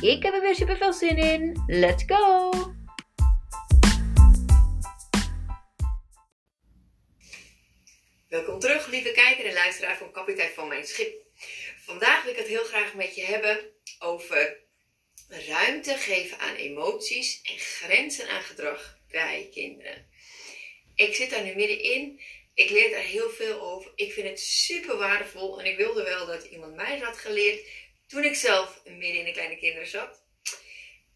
Ik heb er weer super veel zin in. Let's go! Welkom terug, lieve kijker en luisteraar van Kapitein van Mijn Schip. Vandaag wil ik het heel graag met je hebben over ruimte geven aan emoties en grenzen aan gedrag bij kinderen. Ik zit daar nu middenin. Ik leer daar heel veel over. Ik vind het super waardevol en ik wilde wel dat iemand mij had geleerd toen ik zelf midden in de kleine kinderen zat.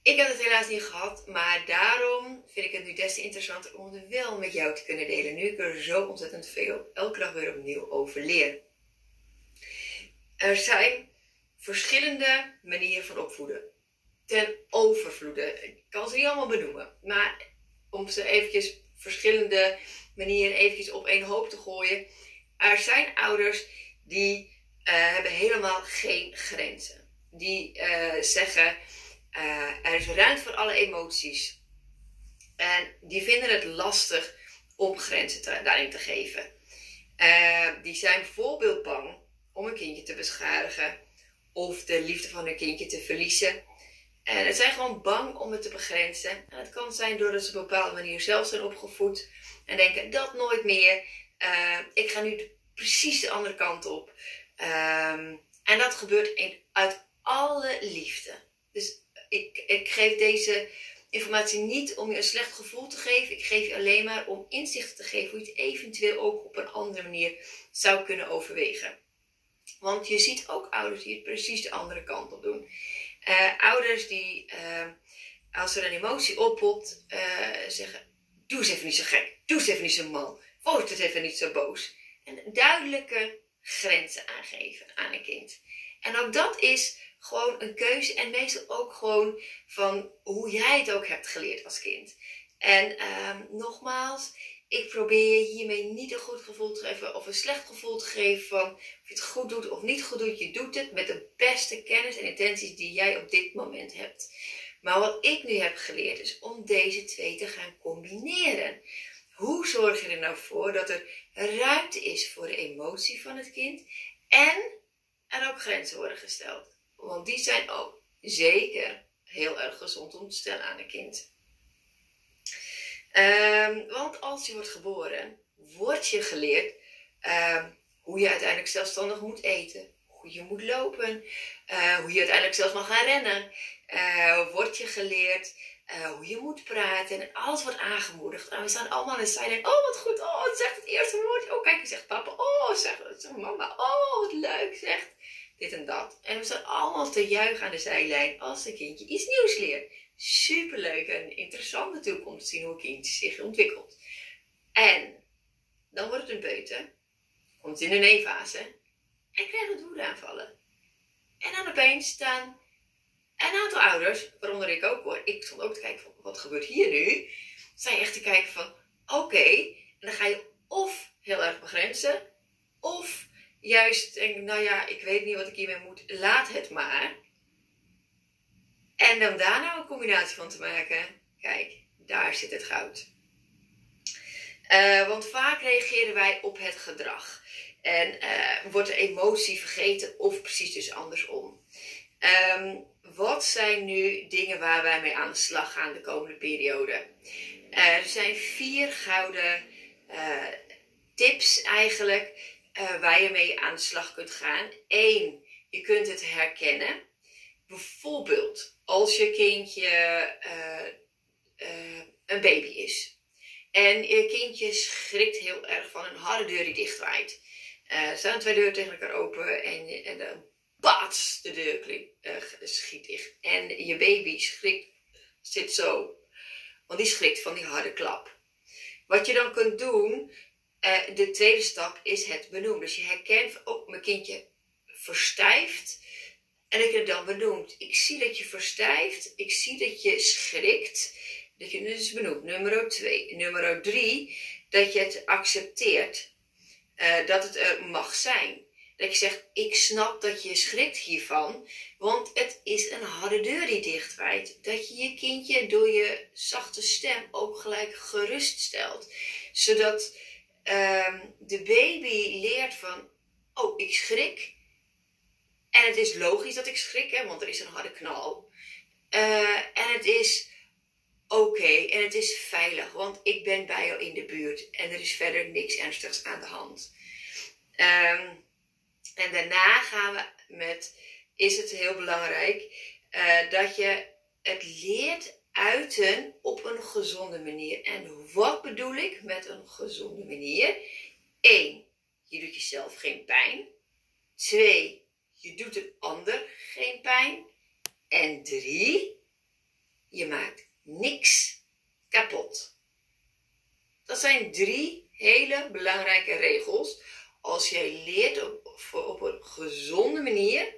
Ik heb het helaas niet gehad, maar daarom vind ik het nu des te interessanter om het wel met jou te kunnen delen. Nu ik er zo ontzettend veel elke dag weer opnieuw over leer. Er zijn verschillende manieren van opvoeden. Ten overvloede. Ik kan ze niet allemaal benoemen. Maar om ze eventjes verschillende manieren eventjes op één hoop te gooien. Er zijn ouders die hebben helemaal geen grenzen. Die uh, zeggen, uh, er is ruimte voor alle emoties. En die vinden het lastig om grenzen te, daarin te geven. die zijn bijvoorbeeld bang om een kindje te beschadigen of de liefde van hun kindje te verliezen. En het zijn gewoon bang om het te begrenzen. En het kan zijn doordat ze op een bepaalde manier zelf zijn opgevoed en denken dat nooit meer. ik ga nu precies de andere kant op. Um, en dat gebeurt uit alle liefde. Dus ik, ik geef deze informatie niet om je een slecht gevoel te geven. Ik geef je alleen maar om inzicht te geven hoe je het eventueel ook op een andere manier zou kunnen overwegen. Want je ziet ook ouders die het precies de andere kant op doen. Uh, ouders die, uh, als er een emotie oppopt, uh, zeggen: Doe eens even niet zo gek, doe eens even niet zo mal, word eens even niet zo boos. En duidelijke grenzen aangeven aan een kind. En ook dat is gewoon een keuze en meestal ook gewoon van hoe jij het ook hebt geleerd als kind. En um, nogmaals, ik probeer je hiermee niet een goed gevoel te geven of een slecht gevoel te geven van of je het goed doet of niet goed doet. Je doet het met de beste kennis en intenties die jij op dit moment hebt. Maar wat ik nu heb geleerd is om deze twee te gaan combineren. Hoe zorg je er nou voor dat er ruimte is voor de emotie van het kind en er ook grenzen worden gesteld? Want die zijn ook zeker heel erg gezond om te stellen aan een kind. Um, want als je wordt geboren, wordt je geleerd um, hoe je uiteindelijk zelfstandig moet eten, hoe je moet lopen, uh, hoe je uiteindelijk zelfs mag gaan rennen. Uh, wordt je geleerd uh, hoe je moet praten. En alles wordt aangemoedigd. En we staan allemaal in zij denken, oh wat goed, oh het zegt het eerste woord. Oh kijk, zegt papa, oh zegt, mama, oh wat leuk, zegt dit en dat. En we staan allemaal te juichen aan de zijlijn als een kindje iets nieuws leert. Superleuk en interessant natuurlijk om te zien hoe een kindje zich ontwikkelt. En dan wordt het een peuter, komt in de nee-fase en krijgt het woedeaanvallen. En dan opeens staan een aantal ouders, waaronder ik ook hoor, ik stond ook te kijken van wat gebeurt hier nu, zijn echt te kijken van oké, en dan ga je of heel erg begrenzen, of juist denken, nou ja, ik weet niet wat ik hiermee moet, laat het maar. En dan daar nou een combinatie van te maken, kijk, daar zit het goud. Uh, want vaak reageren wij op het gedrag. En uh, wordt de emotie vergeten of precies dus andersom. Um, wat zijn nu dingen waar wij mee aan de slag gaan de komende periode? Uh, er zijn vier gouden uh, tips eigenlijk uh, waar je mee aan de slag kunt gaan. Eén, je kunt het herkennen. Bijvoorbeeld als je kindje een baby is. En je kindje schrikt heel erg van een harde deur die dichtwaait. Er staan twee deuren tegen elkaar open en, en De deur uh, schiet dicht. En je baby schrikt, zit zo. Want die schrikt van die harde klap. Wat je dan kunt doen, uh, de tweede stap is het benoemen. Dus je herkent, oh, mijn kindje verstijft. En ik het dan benoemd. Ik zie dat je verstijft. Ik zie dat je schrikt. Dat je het dus benoemt. Nummer 2. Nummer 3. Dat je het accepteert. Uh, dat het er mag zijn. Dat je zegt, ik snap dat je schrikt hiervan. Want het is een harde deur die dichtwijt. Dat je je kindje door je zachte stem ook gelijk geruststelt. Zodat uh, de baby leert van, oh, ik schrik. En het is logisch dat ik schrik, hè, want er is een harde knal. Uh, en het is oké en het is veilig, want ik ben bij jou in de buurt en er is verder niks ernstigs aan de hand. Um, en daarna gaan we met, is het heel belangrijk uh, dat je het leert uiten op een gezonde manier. En wat bedoel ik met een gezonde manier? 1. Je doet jezelf geen pijn. 2 je doet een ander geen pijn. En drie, je maakt niks kapot. Dat zijn drie hele belangrijke regels als jij leert op, op een gezonde manier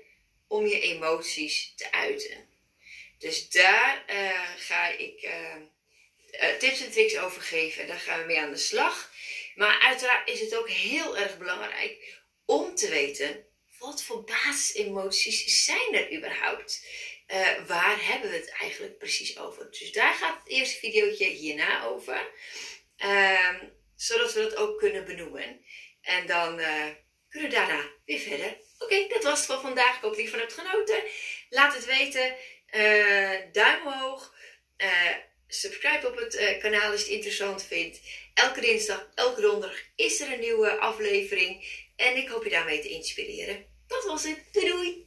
om je emoties te uiten. Dus daar uh, ga ik uh, uh, tips en tricks over geven en daar gaan we mee aan de slag. Maar uiteraard is het ook heel erg belangrijk om te weten wat voor basisemoties zijn er überhaupt? Uh, waar hebben we het eigenlijk precies over? Dus daar gaat het eerste videootje hierna over. Uh, zodat we dat ook kunnen benoemen. En dan kunnen we daarna weer verder. Oké, dat was het voor vandaag. Ik hoop dat je van hebt genoten. Laat het weten. Uh, duim omhoog. subscribe op het kanaal als je het interessant vindt. Elke dinsdag, elke donderdag is er een nieuwe aflevering. En ik hoop je daarmee te inspireren. Dat was het. Doei doei!